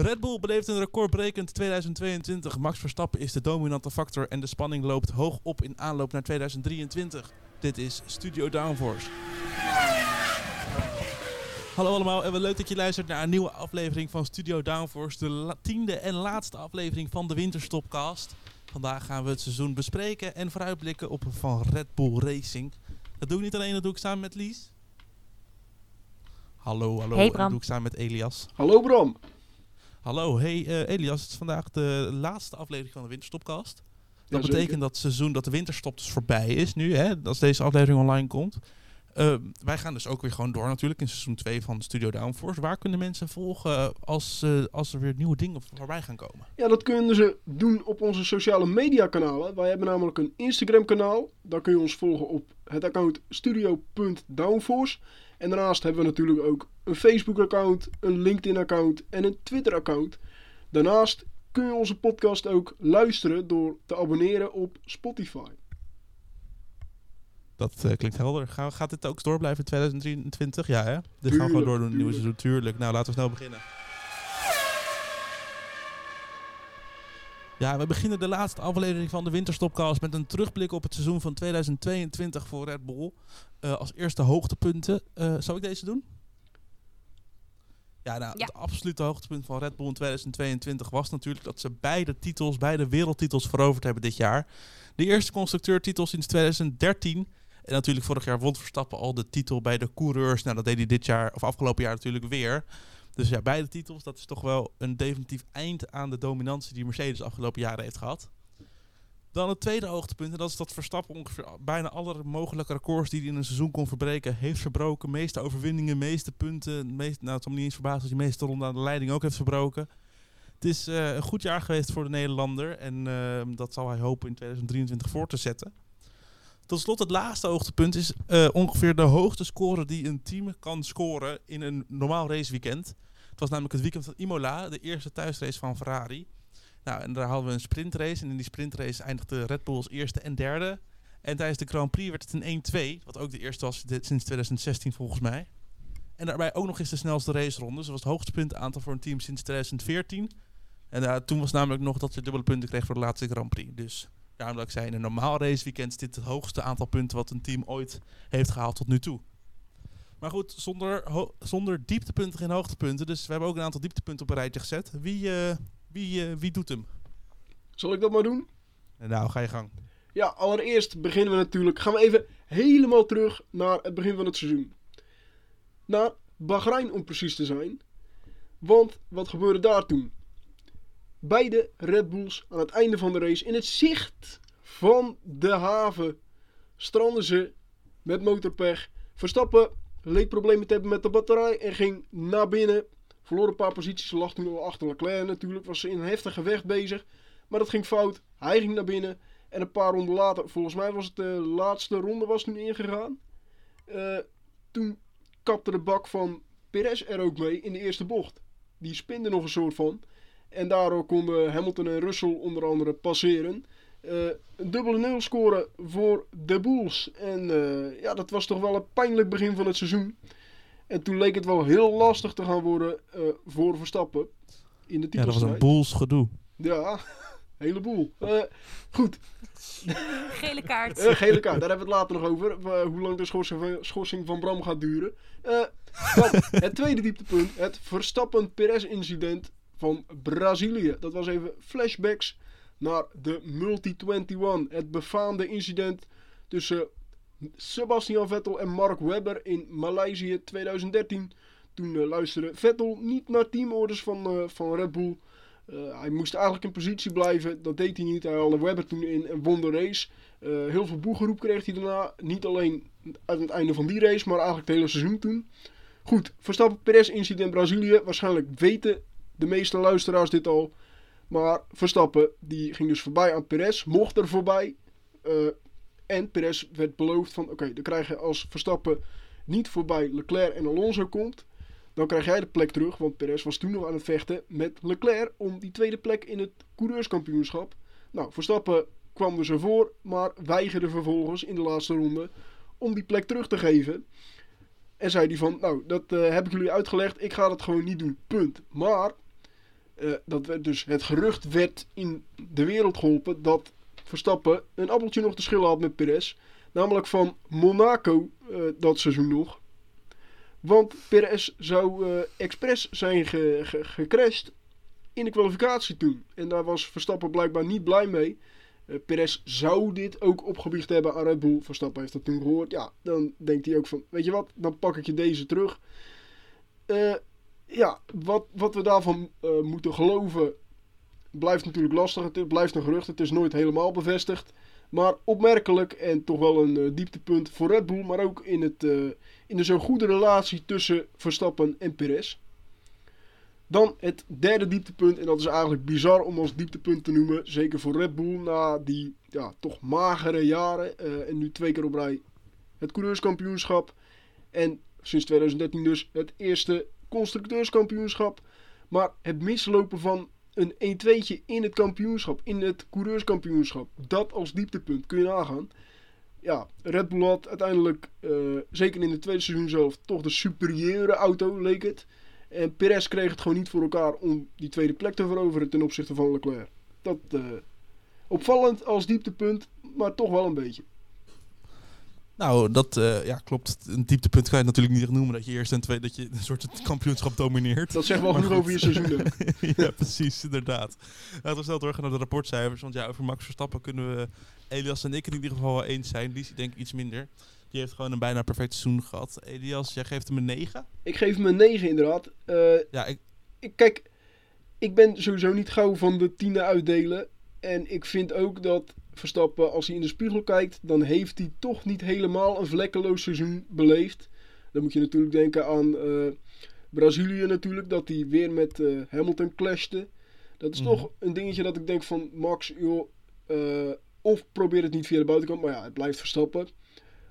Red Bull beleeft een recordbrekend 2022. Max Verstappen is de dominante factor en de spanning loopt hoog op in aanloop naar 2023. Dit is Studio Downforce. Hallo allemaal en wat leuk dat je luistert naar een nieuwe aflevering van Studio Downforce. De la- tiende en laatste aflevering van de Winterstopcast. Vandaag gaan we het seizoen bespreken en vooruitblikken op van Red Bull Racing. Dat doe ik niet alleen, dat doe ik samen met Lies. Hallo, hallo. Hey, en dat Bram. doe ik samen met Elias. Hallo Bram. Hallo, hey eh, Elias, het is vandaag de laatste aflevering van de Winterstopcast. Dat betekent dat het seizoen, dat de winterstop dus voorbij is nu, hè, als deze aflevering online komt. Eh, wij gaan dus ook weer gewoon door natuurlijk in seizoen 2 van Studio Downforce. Waar kunnen mensen volgen als, eh, als er weer nieuwe dingen voorbij gaan komen? Ja, dat kunnen ze doen op onze sociale media kanalen. Wij hebben namelijk een Instagram kanaal. Daar kun je ons volgen op het account studio.downforce. En daarnaast hebben we natuurlijk ook een Facebook account, een LinkedIn account en een Twitter account. Daarnaast kun je onze podcast ook luisteren door te abonneren op Spotify. Dat eh, klinkt helder. Gaat dit ook door blijven in 2023? Ja hè? Dit gaan we gewoon door doen, nieuwe seizoen. Tuurlijk. Nou, laten we snel beginnen. Ja, we beginnen de laatste aflevering van de Winterstopcast met een terugblik op het seizoen van 2022 voor Red Bull. Eh, als eerste hoogtepunten. Eh zal ik deze doen? Ja, nou, Ja. het absolute hoogtepunt van Red Bull in 2022 was natuurlijk dat ze beide titels, beide wereldtitels veroverd hebben dit jaar. De eerste constructeurtitel sinds 2013. En natuurlijk vorig jaar won Verstappen al de titel bij de coureurs. Nou, dat deed hij dit jaar, of afgelopen jaar natuurlijk weer. Dus ja, beide titels, dat is toch wel een definitief eind aan de dominantie die Mercedes de afgelopen jaren heeft gehad. Dan het tweede hoogtepunt, en dat is dat Verstappen ongeveer bijna alle mogelijke records die hij in een seizoen kon verbreken, heeft verbroken. Meeste overwinningen, meeste punten. Meest, nou, het zal me niet eens verbazen als hij meeste ronde aan de leiding ook heeft verbroken. Het is eh, een goed jaar geweest voor de Nederlander en eh, dat zal hij hopen in 2023 voor te zetten. Tot slot, het laatste hoogtepunt is eh, ongeveer de hoogste score die een team kan scoren in een normaal raceweekend. Het was namelijk het weekend van Imola, de eerste thuisrace van Ferrari. Nou, en daar hadden we een sprintrace. En in die sprintrace eindigde Red Bull als eerste en derde. En tijdens de Grand Prix werd het een 1-2. Wat ook de eerste was sinds 2016 volgens mij. En daarbij ook nog eens de snelste raceronde. Dus dat was het hoogste puntenaantal voor een team sinds 2014. En eh, toen was namelijk nog dat je dubbele punten kreeg voor de laatste Grand Prix. Dus daarom dat ik zei, in een normaal raceweekend is dit het hoogste aantal punten wat een team ooit heeft gehaald tot nu toe. Maar goed, zonder, zonder dieptepunten geen hoogtepunten. Dus we hebben ook een aantal dieptepunten op een rijtje gezet. Wie, eh, wie, eh, wie doet hem? Zal ik dat maar doen? En nou, ga je gang. Ja, allereerst beginnen we natuurlijk. Gaan we even helemaal terug naar het begin van het seizoen. Naar Bahrein om precies te zijn. Want wat gebeurde daar toen? Beide Red Bulls aan het einde van de race in het zicht van de haven stranden ze met motorpech. Verstappen leek problemen te hebben met de batterij en ging naar binnen. Verloor een paar posities, lag toen achter Leclerc natuurlijk. Was in een heftig gevecht bezig. Maar dat ging fout. Hij ging naar binnen. En een paar ronden later, volgens mij was het de laatste ronde was toen ingegaan. Eh, toen kapte de bak van Perez er ook mee in de eerste bocht. Die spinde nog een soort van. En daardoor konden Hamilton en Russell onder andere passeren. Eh, een dubbele nul scoren voor de Bulls. En eh, ja, dat was toch wel een pijnlijk begin van het seizoen. En toen leek het wel heel lastig te gaan worden eh, voor Verstappen. In de Ja, dat was een boels gedoe. Ja, heleboel. Eh, goed, Gele kaart. gele kaart, daar hebben we het later nog over. hoe lang de schorsing van, schorsing van Bram gaat duren. Eh, dan, het tweede dieptepunt, het Verstappen-Perez-incident van Brazilië. Dat was even flashbacks naar de Multi-21. Het befaamde incident tussen Sebastian Vettel en Mark Webber in Maleisië 2013. Toen eh, luisterde Vettel niet naar teamorders van, eh, van Red Bull. Eh, hij moest eigenlijk in positie blijven. Dat deed hij niet. Hij haalde Webber toen in en won de race. Heel veel boegeroep kreeg hij daarna. Niet alleen uit het einde van die race, maar eigenlijk het hele seizoen toen. Goed, Verstappen Perez incident Brazilië. Waarschijnlijk weten de meeste luisteraars dit al. Maar Verstappen die ging dus voorbij aan Perez. Mocht er voorbij. Eh, en Perez werd beloofd van oké, dan krijg je als Verstappen niet voorbij Leclerc en Alonso komt. Dan krijg jij de plek terug, want Perez was toen nog aan het vechten met Leclerc om die tweede plek in het coureurskampioenschap. Nou, Verstappen kwam dus ervoor, maar weigerde vervolgens in de laatste ronde om die plek terug te geven. En zei hij van, nou, dat eh, heb ik jullie uitgelegd, ik ga dat gewoon niet doen, punt. Maar eh, dat werd dus het gerucht werd in de wereld geholpen dat Verstappen een appeltje nog te schillen had met Perez. Namelijk van Monaco eh, dat seizoen nog. Want Perez zou eh expres zijn ge, ge- gecrashed in de kwalificatie toen. En daar was Verstappen blijkbaar niet blij mee. Eh Perez zou dit ook opgebiecht hebben aan Red Bull. Verstappen heeft dat toen gehoord. Ja, dan denkt hij ook van, weet je wat, dan pak ik je deze terug. Ja, wat, wat we daarvan eh, moeten geloven blijft natuurlijk lastig. Het blijft een gerucht, het is nooit helemaal bevestigd. Maar opmerkelijk en toch wel een eh, dieptepunt voor Red Bull. Maar ook in, het, eh, in de zo goede relatie tussen Verstappen en Perez. Dan het derde dieptepunt. En dat is eigenlijk bizar om als dieptepunt te noemen. Zeker voor Red Bull na die ja, toch magere jaren. en nu twee keer op rij het coureurskampioenschap. En sinds 2013 dus het eerste constructeurskampioenschap. Maar het mislopen van een 1-2'tje in het kampioenschap, in het coureurskampioenschap. Dat als dieptepunt, kun je nagaan. Ja, Red Bull had uiteindelijk, eh, zeker in het tweede seizoen zelf, toch de superieure auto, leek het. En Perez kreeg het gewoon niet voor elkaar om die tweede plek te veroveren ten opzichte van Leclerc. Dat eh, opvallend als dieptepunt, maar toch wel een beetje. Nou, dat eh, ja, klopt. Een dieptepunt kan je natuurlijk niet echt noemen dat je eerst en tweede dat je een soort kampioenschap domineert. Dat zegt wel Maar genoeg over je seizoen. hè. ja, precies, inderdaad. Laten we snel doorgaan naar de rapportcijfers. Want ja, over Max Verstappen kunnen we Elias en ik in ieder geval wel eens zijn. Lies, ik denk iets minder. Die heeft gewoon een bijna perfect seizoen gehad. Elias, jij geeft hem een 9. Ik geef hem een 9 inderdaad. Eh, Ja, ik, ik, kijk, ik ben sowieso niet gauw van de tienen uitdelen. En ik vind ook dat Verstappen, als hij in de spiegel kijkt, dan heeft hij toch niet helemaal een vlekkeloos seizoen beleefd. Dan moet je natuurlijk denken aan eh, Brazilië natuurlijk, dat hij weer met eh, Hamilton clashte. Dat is Mhm. toch een dingetje dat ik denk van Max, joh, eh, of probeer het niet via de buitenkant, maar ja, het blijft Verstappen.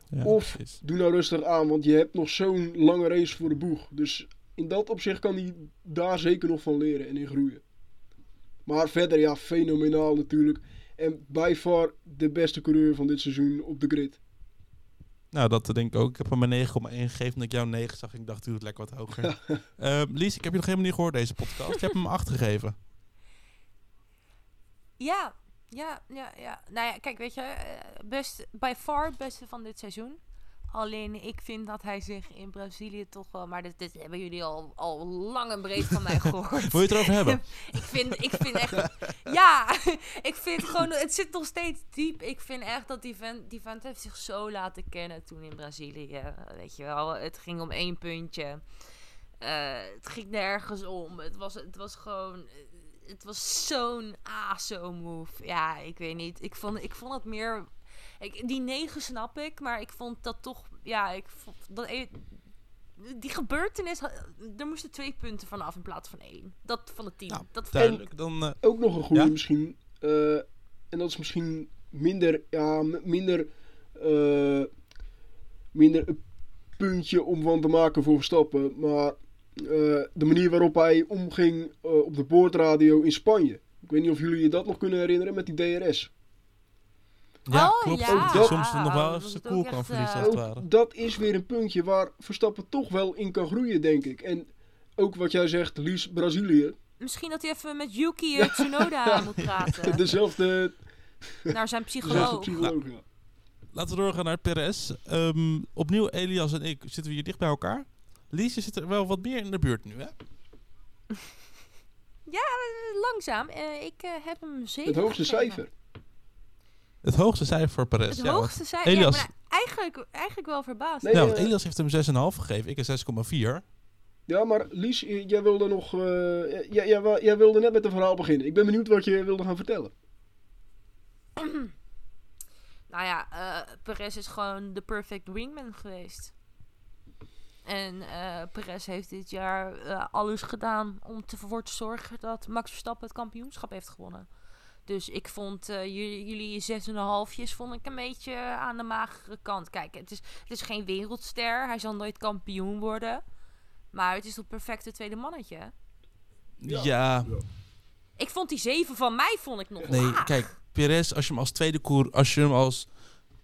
ja, Of- precies. Doe nou rustig aan, want je hebt nog zo'n lange race voor de boeg. Dus in dat opzicht kan hij daar zeker nog van leren en in groeien. Maar verder, ja, fenomenaal natuurlijk. En by far de beste coureur van dit seizoen op de grid. Nou, dat denk ik ook. Ik heb hem een 9,1 gegeven. Toen ik jou 9 zag, ik dacht, doe het lekker wat hoger. Eh, Lies, ik heb je nog helemaal niet gehoord, deze podcast. Je hebt hem een 8 gegeven. Ja, ja, ja, ja. Nou ja, kijk, weet je, eh, best, by far het beste van dit seizoen. Alleen ik vind dat hij zich in Brazilië toch wel... Maar dit, dit hebben jullie al, al lang en breed van mij gehoord. Wil je het erover hebben? ik, vind, ik vind echt... Ja, ik vind gewoon... Het zit nog steeds diep. Ik vind echt dat die vent, die vent heeft zich zo laten kennen toen in Brazilië. Weet je wel, het ging om één puntje. Eh, het ging nergens om. Het was, het was gewoon... Het was zo'n ASO-move. Ja, ik weet niet. Ik vond, ik vond het meer... Ik, die negen snap ik, maar ik vond dat toch... Ja, ik vond dat... e- Die gebeurtenis... Er moesten twee punten vanaf in plaats van één. Dat van de tien. Nou, dat Duidelijk. Dan, eh, Ook nog een goede Ja? misschien. eh, en dat is misschien minder, ja, minder, eh, minder een puntje om van te maken voor Verstappen. Maar eh, de manier waarop hij omging op de boordradio in Spanje. Ik weet niet of jullie je dat nog kunnen herinneren met die DRS. Ja, Oh, klopt. ja. Dat soms nog wel eens de koel kan echt, verliezen, als het ware. Ook dat is weer een puntje waar Verstappen toch wel in kan groeien, denk ik. En ook wat jij zegt, Lies, Brazilië. Misschien dat hij even met Yuki Tsunoda moet praten. Dezelfde, Naar zijn dezelfde psycholoog. psycholoog. ja. Laten we doorgaan naar Perez. Ehm, opnieuw, Elias en ik zitten we hier dicht bij elkaar. Lies, je zit er wel wat meer in de buurt nu, hè? Ja, langzaam. Eh, ik eh, heb hem zeker Het hoogste gegeven. cijfer. Het hoogste cijfer voor Perez. Het ja, hoogste cijfer. Ja, Elias- maar eigenlijk, eigenlijk wel verbaasd. Nee, ja, eh, Elias heeft hem 6,5 gegeven. Ik een 6,4. Ja, maar Lies, jij wilde nog. eh, jij, jij, wilde net met een verhaal beginnen. Ik ben benieuwd wat je wilde gaan vertellen. Nou ja, eh Perez is gewoon de perfect wingman geweest. En eh Perez heeft dit jaar eh, alles gedaan om ervoor te zorgen dat Max Verstappen het kampioenschap heeft gewonnen. Dus ik vond eh, jullie, jullie zes en een halfjes vond ik een beetje aan de magere kant. Kijk, het is, het is geen wereldster. Hij zal nooit kampioen worden. Maar het is het perfecte tweede mannetje. Ja. Ja. Ik vond die zeven van mij vond ik nog Nee, laag. kijk, Perez, als je hem als tweede koer, als je hem als,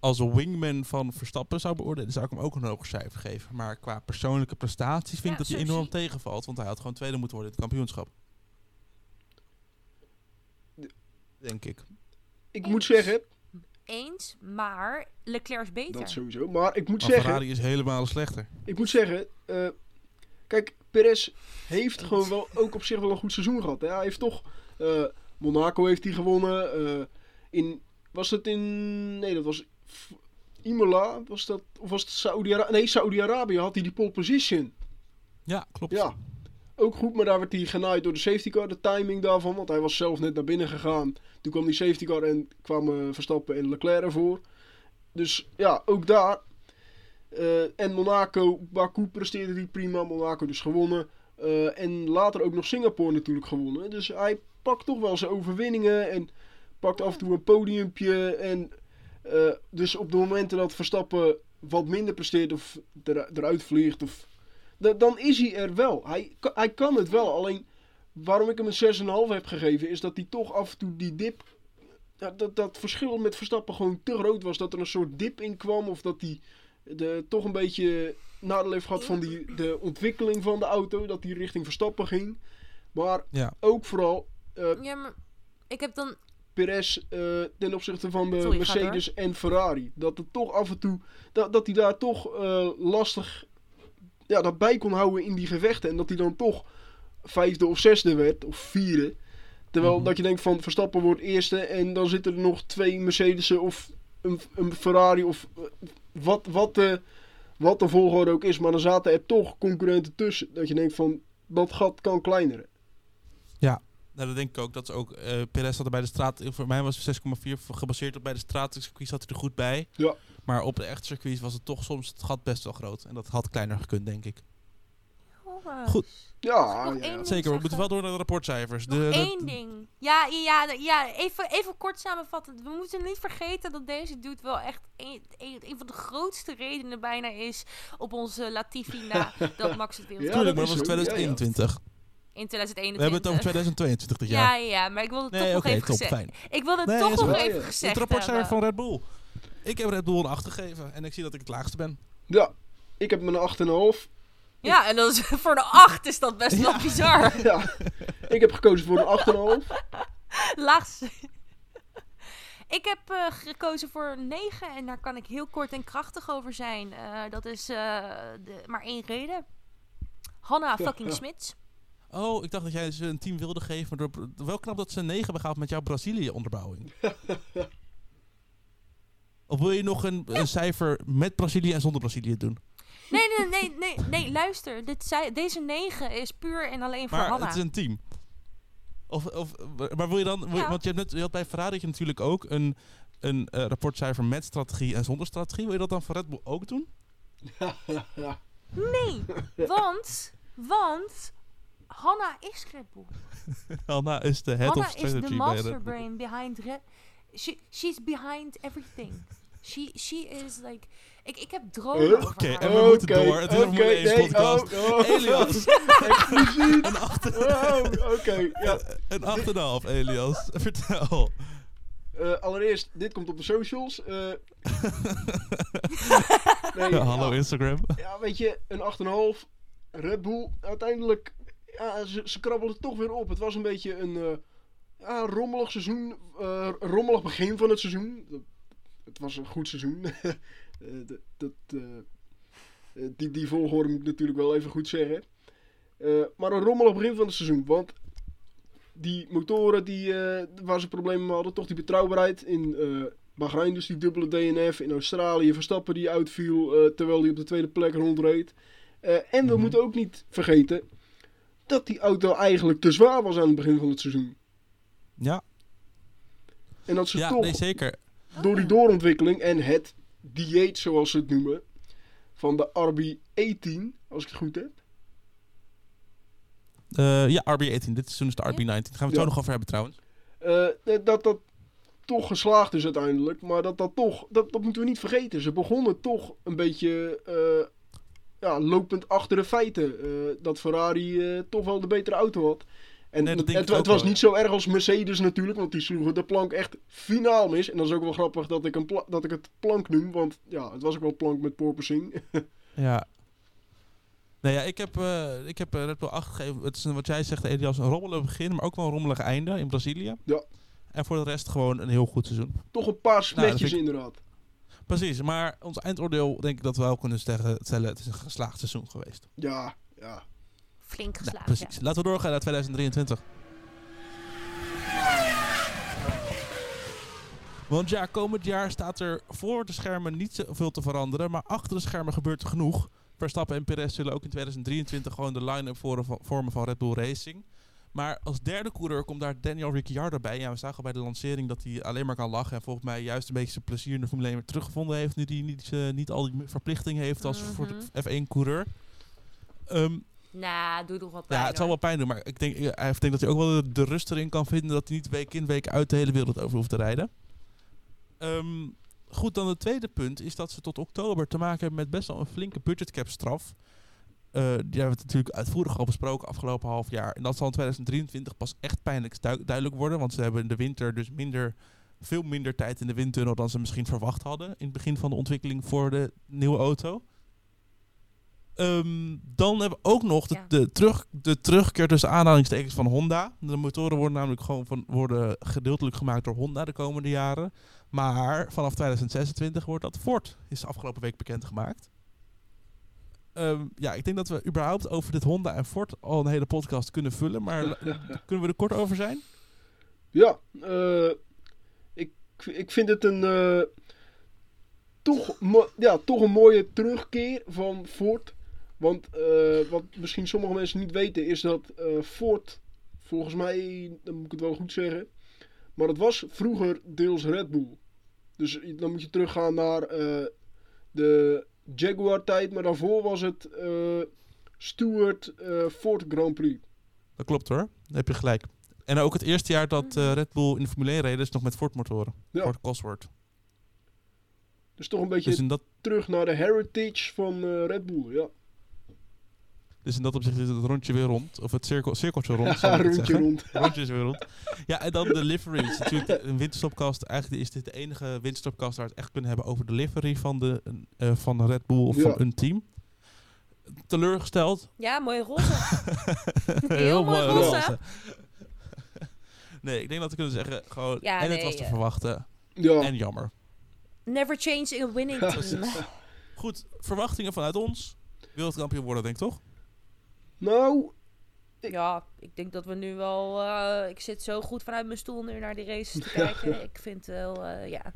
als wingman van Verstappen zou beoordelen, zou ik hem ook een hoger cijfer geven. Maar qua persoonlijke prestaties vind Ja, ik dat hij enorm tegenvalt, want hij had gewoon tweede moeten worden in het kampioenschap. Denk ik. Ik moet zeggen, Eens, maar Leclerc is beter. dat sowieso. Maar ik moet Maar zeggen, Ferrari is helemaal slechter. ik moet zeggen, eh, kijk, Perez heeft gewoon wel ook op zich wel een goed seizoen gehad. Hè? Hij heeft toch, eh, Monaco heeft hij gewonnen. eh, in, was dat in, nee, dat was Imola, was dat, of was het Saudi-Arabië? Nee, Saudi-Arabië had hij die pole position. Ja, klopt. Ja, ook goed, maar daar werd hij genaaid door de safety car, de timing daarvan. Want hij was zelf net naar binnen gegaan. Toen kwam die safety car en kwamen Verstappen en Leclerc ervoor. Dus ja, ook daar. Eh, en Monaco, Baku presteerde hij prima. Monaco dus gewonnen. Eh, en later ook nog Singapore natuurlijk gewonnen. Dus hij pakt toch wel zijn overwinningen. En pakt af en toe een podiumpje. En eh, dus op de momenten dat Verstappen wat minder presteert of er, eruit vliegt of dan is hij er wel. Hij, hij kan het wel. Alleen waarom ik hem een 6,5 heb gegeven, is dat hij toch af en toe die dip. ja, dat, dat verschil met Verstappen gewoon te groot was. Dat er een soort dip in kwam. Of dat hij de, toch een beetje nadeel heeft gehad van die, de ontwikkeling van de auto. Dat hij richting Verstappen ging. Maar Ja. ook vooral eh, Ja, maar ik heb dan... Perez eh, ten opzichte van de Sorry, Mercedes en Ferrari. Dat het toch af en toe. Dat, dat hij daar toch eh, lastig. Ja, dat bij kon houden in die gevechten. En dat hij dan toch vijfde of zesde werd. Of vierde. Terwijl Mhm. dat je denkt van Verstappen wordt eerste. En dan zitten er nog twee Mercedes'en of een, een Ferrari. Of eh, wat, wat, de, wat de volgorde ook is. Maar dan zaten er toch concurrenten tussen. Dat je denkt van dat gat kan kleineren. Nou, dat denk ik ook. Dat is ook eh Perez zat er bij de straat. Voor mij was het 6,4 gebaseerd op bij de straatcircuit zat hij er goed bij. Ja. Maar op de echte circuits was het toch soms het gat best wel groot. En dat had kleiner gekund, denk ik. Goed. Ja, ja. Zeker, we moeten wel door naar de rapportcijfers. Nog De, de- één ding. Ja, ja, ja, ja even, even kort samenvatten. We moeten niet vergeten dat deze dude wel echt een, een, een van de grootste redenen bijna is op onze Latifi na dat Max het wereld Ja, Tuurlijk, maar dat was zo. Ja, ja. 2021. In 2021. We hebben het over 2022 dit jaar. Ja, ja, maar ik wilde het nee, toch nog even top, gezegd. fijn. Ik wilde het Nee, toch nog even gezegd Het rapportcijfer hebben. van Red Bull. Ik heb Red Bull een 8 gegeven. En ik zie dat ik het laagste ben. Ja, ik heb mijn 8,5. Ja, en dan is, voor de 8 is dat best wel bizar. Ja, ik heb gekozen voor een 8,5. Laagste. Ik heb eh, gekozen voor een 9 en daar kan ik heel kort en krachtig over zijn. Eh, dat is eh, de, maar één reden. Hanna fucking Smits. Oh, ik dacht dat jij ze een team wilde geven. Maar door, wel knap dat ze een 9 hebben gehaald met jouw Brazilië-onderbouwing. of wil je nog een, een cijfer met Brazilië en zonder Brazilië doen? Nee, nee, nee, nee, nee, luister. Dit deze 9 is puur en alleen voor Maar Hanna. het is een team. Of, of, maar wil je dan... wil je- Ja. Want je, hebt net, je had bij Ferrari natuurlijk ook een, een eh, rapportcijfer met strategie en zonder strategie. Wil je dat dan voor Red Bull ook doen? Nee, want, want Hanna is Red Bull. Hanna is de head Hanna of is strategy bij Red Bull. masterbrain behind Red... She, she's behind everything. She, she is like... Ik, ik heb dromen Oké, en we moeten door. Het is een oké, Formule 1 nee, podcast. oh, oh. Elias, een 8,5. Oh, oké. ja. Een 8,5, Elias. Vertel. Eh, allereerst, dit komt op de socials. eh. nee, Ja, hallo ja, Instagram. ja, weet je, een 8,5. Red Bull, uiteindelijk, ja, ze, ze krabbelden toch weer op. Het was een beetje een eh, ja, rommelig seizoen. een rommelig begin van het seizoen. Het was een goed seizoen. Eh, dat, dat, die, die volgorde moet ik natuurlijk wel even goed zeggen. Maar een rommelig begin van het seizoen. Want die motoren die, waar ze problemen mee hadden, toch die betrouwbaarheid in Bahrein, dus die dubbele DNF. In Australië Verstappen die uitviel terwijl hij op de tweede plek rondreed. En we Mhm. moeten ook niet vergeten dat die auto eigenlijk te zwaar was aan het begin van het seizoen. Ja, En dat ze ja toch nee, zeker. door die doorontwikkeling en het dieet, zoals ze het noemen, van de RB18, als ik het goed heb. Eh, ja, RB18. Dit seizoen is de RB19. Daar gaan we het Ja. zo nog over hebben trouwens. eh, dat dat toch geslaagd is uiteindelijk. Maar dat dat toch, dat, dat moeten we niet vergeten. Ze begonnen toch een beetje eh, ja, lopend achter de feiten. eh, dat Ferrari eh, toch wel de betere auto had. En Nee, dat het, het, was wel, niet zo erg als Mercedes natuurlijk, want die sloegen de plank echt finaal mis. En dat is ook wel grappig dat ik, een dat ik het plank noem, want ja, het was ook wel plank met porpoising. Ja. Nee, ja, ik heb, eh, ik heb Red Bull 8 gegeven. Het is wat jij zegt, Elias, een rommelig begin, maar ook wel een rommelig einde in Brazilië. Ja. En voor de rest gewoon een heel goed seizoen. Toch een paar smetjes vind ik- inderdaad. Precies, maar ons eindoordeel denk ik dat we wel kunnen zeggen, stellen, het is een geslaagd seizoen geweest. Ja, ja. Flink Nou, geslaagd. precies. Laten we doorgaan naar 2023. Want ja, komend jaar staat er voor de schermen niet zoveel te veranderen, maar achter de schermen gebeurt er genoeg. Verstappen en Perez zullen ook in 2023 gewoon de line-up vormen van Red Bull Racing. Maar als derde coureur komt daar Daniel Ricciardo bij. Ja, we zagen bij de lancering dat hij alleen maar kan lachen. En volgens mij juist een beetje zijn plezier in de Formule 1 weer teruggevonden heeft. Nu hij niet, eh, niet al die verplichtingen heeft als voor Mhm. de F1-coureur. Ehm Nou, doe toch wel pijn. ja, het zal wel pijn doen, maar ik denk, hij denk dat hij ook wel de, de rust erin kan vinden dat hij niet week in week uit de hele wereld over hoeft te rijden. Ehm, goed, dan het tweede punt is dat ze tot oktober te maken hebben met best wel een flinke budgetcap straf. Eh, die hebben we natuurlijk uitvoerig al besproken afgelopen half jaar. En dat zal in 2023 pas echt pijnlijk du- duidelijk worden, want ze hebben in de winter dus minder, veel minder tijd in de windtunnel dan ze misschien verwacht hadden in het begin van de ontwikkeling voor de nieuwe auto. Ehm, dan hebben we ook nog de, de, terug, de terugkeer tussen aanhalingstekens van Honda. De motoren worden namelijk gewoon van, worden gedeeltelijk gemaakt door Honda de komende jaren. Maar vanaf 2026 wordt dat Ford, is afgelopen week bekendgemaakt. Ehm ja, ik denk dat we überhaupt over dit Honda en Ford al een hele podcast kunnen vullen. Maar kunnen we er kort over zijn? Ja, eh, ik, ik vind het een, eh, toch, ja, toch een mooie terugkeer van Ford. Want eh, wat misschien sommige mensen niet weten is dat Ford, volgens mij, dan moet ik het wel goed zeggen, maar het was vroeger deels Red Bull. Dus dan moet je teruggaan naar de Jaguar tijd, maar daarvoor was het eh Stewart eh, Ford Grand Prix. Dat klopt hoor, daar heb je gelijk. En ook het eerste jaar dat eh, Red Bull in de Formule 1 reed, is nog met Ford motoren. Ja. Ford Cosworth. Dus toch een beetje Dus in dat terug naar de heritage van eh, Red Bull, ja. Dus in dat opzicht is het rondje weer rond. Of het cirkel, cirkeltje rond. ik het rondje zeggen. rond. Rondje is weer rond. Ja, en dan de liveries. Natuurlijk een winterstopkast. Eigenlijk is dit de enige winterstopkast waar we het echt kunnen hebben over de livery van de, eh, van de Red Bull of Ja. van een team. Teleurgesteld. Ja, mooie roze. Heel mooi mooi roze. roze. Nee, ik denk dat we kunnen zeggen, gewoon, Ja, en het was te eh. verwachten. Ja, En jammer. Never change in a winning team. Goed, verwachtingen vanuit ons. Wereldkampioen worden, denk ik toch? Nou, Ja, ik denk dat we nu wel... eh, ik zit zo goed vanuit mijn stoel nu naar die races te kijken. Ik vind wel, eh, ja...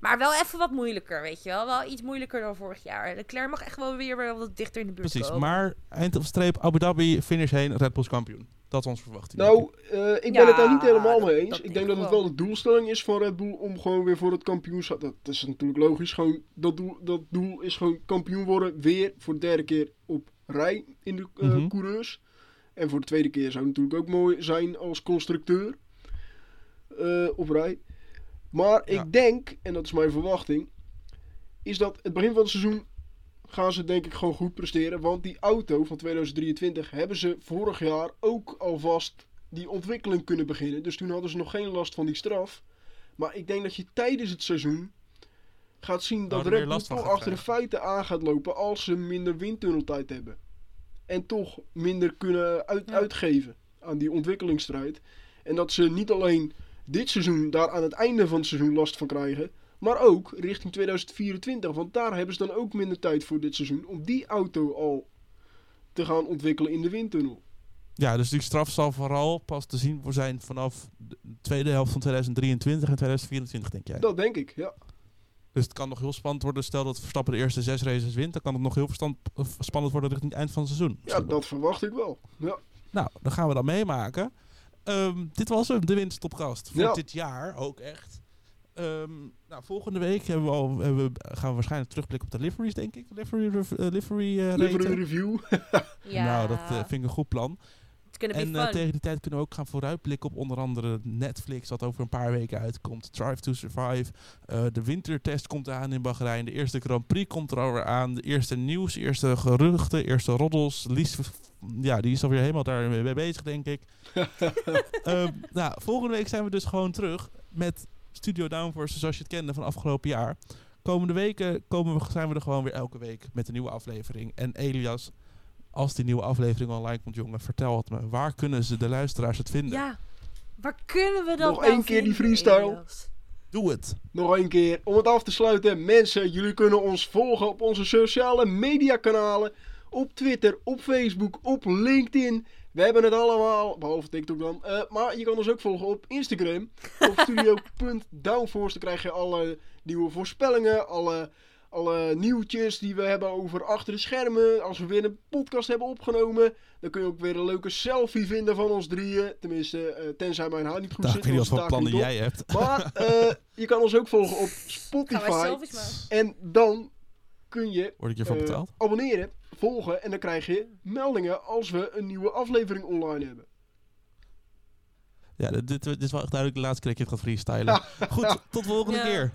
Maar wel even wat moeilijker, weet je wel. Wel iets moeilijker dan vorig jaar. Leclerc mag echt wel weer wat dichter in de buurt Precies, komen. maar eind op streep Abu Dhabi, finish heen, Red Bull kampioen. Dat is onze verwachting. nou eh, ik ben Ja, het daar niet helemaal dat- mee eens. ik denk dat het wel. wel de doelstelling is van Red Bull om gewoon weer voor het kampioenschap. Dat is natuurlijk logisch. Gewoon, dat, doel, dat doel is gewoon kampioen worden. Weer voor de derde keer op rij in de eh, Mhm. coureurs. En voor de tweede keer zou het natuurlijk ook mooi zijn als constructeur eh, op rij. Maar Ja. ik denk, en dat is mijn verwachting, is dat het begin van het seizoen gaan ze denk ik gewoon goed presteren. Want die auto van 2023 hebben ze vorig jaar ook alvast die ontwikkeling kunnen beginnen. Dus toen hadden ze nog geen last van die straf. Maar ik denk dat je tijdens het seizoen gaat zien dat Red Bull toch achter de feiten aan gaat lopen als ze minder windtunneltijd hebben. En toch minder kunnen uit, Ja. uitgeven aan die ontwikkelingsstrijd. En dat ze niet alleen dit seizoen daar aan het einde van het seizoen last van krijgen. Maar ook richting 2024. Want daar hebben ze dan ook minder tijd voor dit seizoen. Om die auto al te gaan ontwikkelen in de windtunnel. Ja, dus die straf zal vooral pas te zien voor zijn vanaf de tweede helft van 2023 en 2024, denk jij. Dat denk ik, ja. Dus het kan nog heel spannend worden. Stel dat Verstappen de eerste zes races wint, dan kan het nog heel verstand, of spannend worden richting het eind van het seizoen. Ja, dat verwacht ik wel. Ja, Nou, dan gaan we dat meemaken. Ehm, dit was hem, de winststopkast voor Ja. dit jaar ook echt. Ehm, nou, volgende week hebben we al, hebben we, gaan we waarschijnlijk terugblikken op de liveries, denk ik. Livery, rev- eh, livery eh, livery review. Ja, Nou, dat eh, vind ik een goed plan. En eh, fun. tegen die tijd kunnen we ook gaan vooruitblikken op onder andere Netflix, dat over een paar weken uitkomt. Drive to Survive. Eh, de wintertest komt aan in Bahrein. De eerste Grand Prix komt er alweer aan. De eerste nieuws, eerste geruchten, eerste roddels. Lies, ja, die is alweer helemaal daar mee bezig, denk ik. Ehm, nou, volgende week zijn we dus gewoon terug met Studio Downforce zoals je het kende van afgelopen jaar. Komende weken komen we, zijn we er gewoon weer elke week met een nieuwe aflevering. En Elias, als die nieuwe aflevering online komt, jongen, vertel het me. Waar kunnen ze de luisteraars het vinden? Ja, Waar kunnen we dat Nog nou één keer die freestyle. Doe het. Nog een keer, om het af te sluiten. Mensen, jullie kunnen ons volgen op onze sociale mediakanalen. Op Twitter, op Facebook, op LinkedIn. We hebben het allemaal, behalve TikTok dan. eh, maar je kan ons ook volgen op Instagram. Op studio.downforce. Dan krijg je alle nieuwe voorspellingen. Alle, alle nieuwtjes die we hebben over achter de schermen. Als we weer een podcast hebben opgenomen. Dan kun je ook weer een leuke selfie vinden van ons drieën. Tenminste, eh, tenzij mijn haar niet goed zit. ik weet niet wat voor plannen jij hebt. Maar eh, je kan ons ook volgen op Spotify. En dan kun je Word ik hiervoor eh, betaald? abonneren, volgen en dan krijg je meldingen als we een nieuwe aflevering online hebben. Ja, dit, dit, is wel echt duidelijk de laatste keer dat ik het ga freestylen. Goed, tot de volgende. Ja. keer.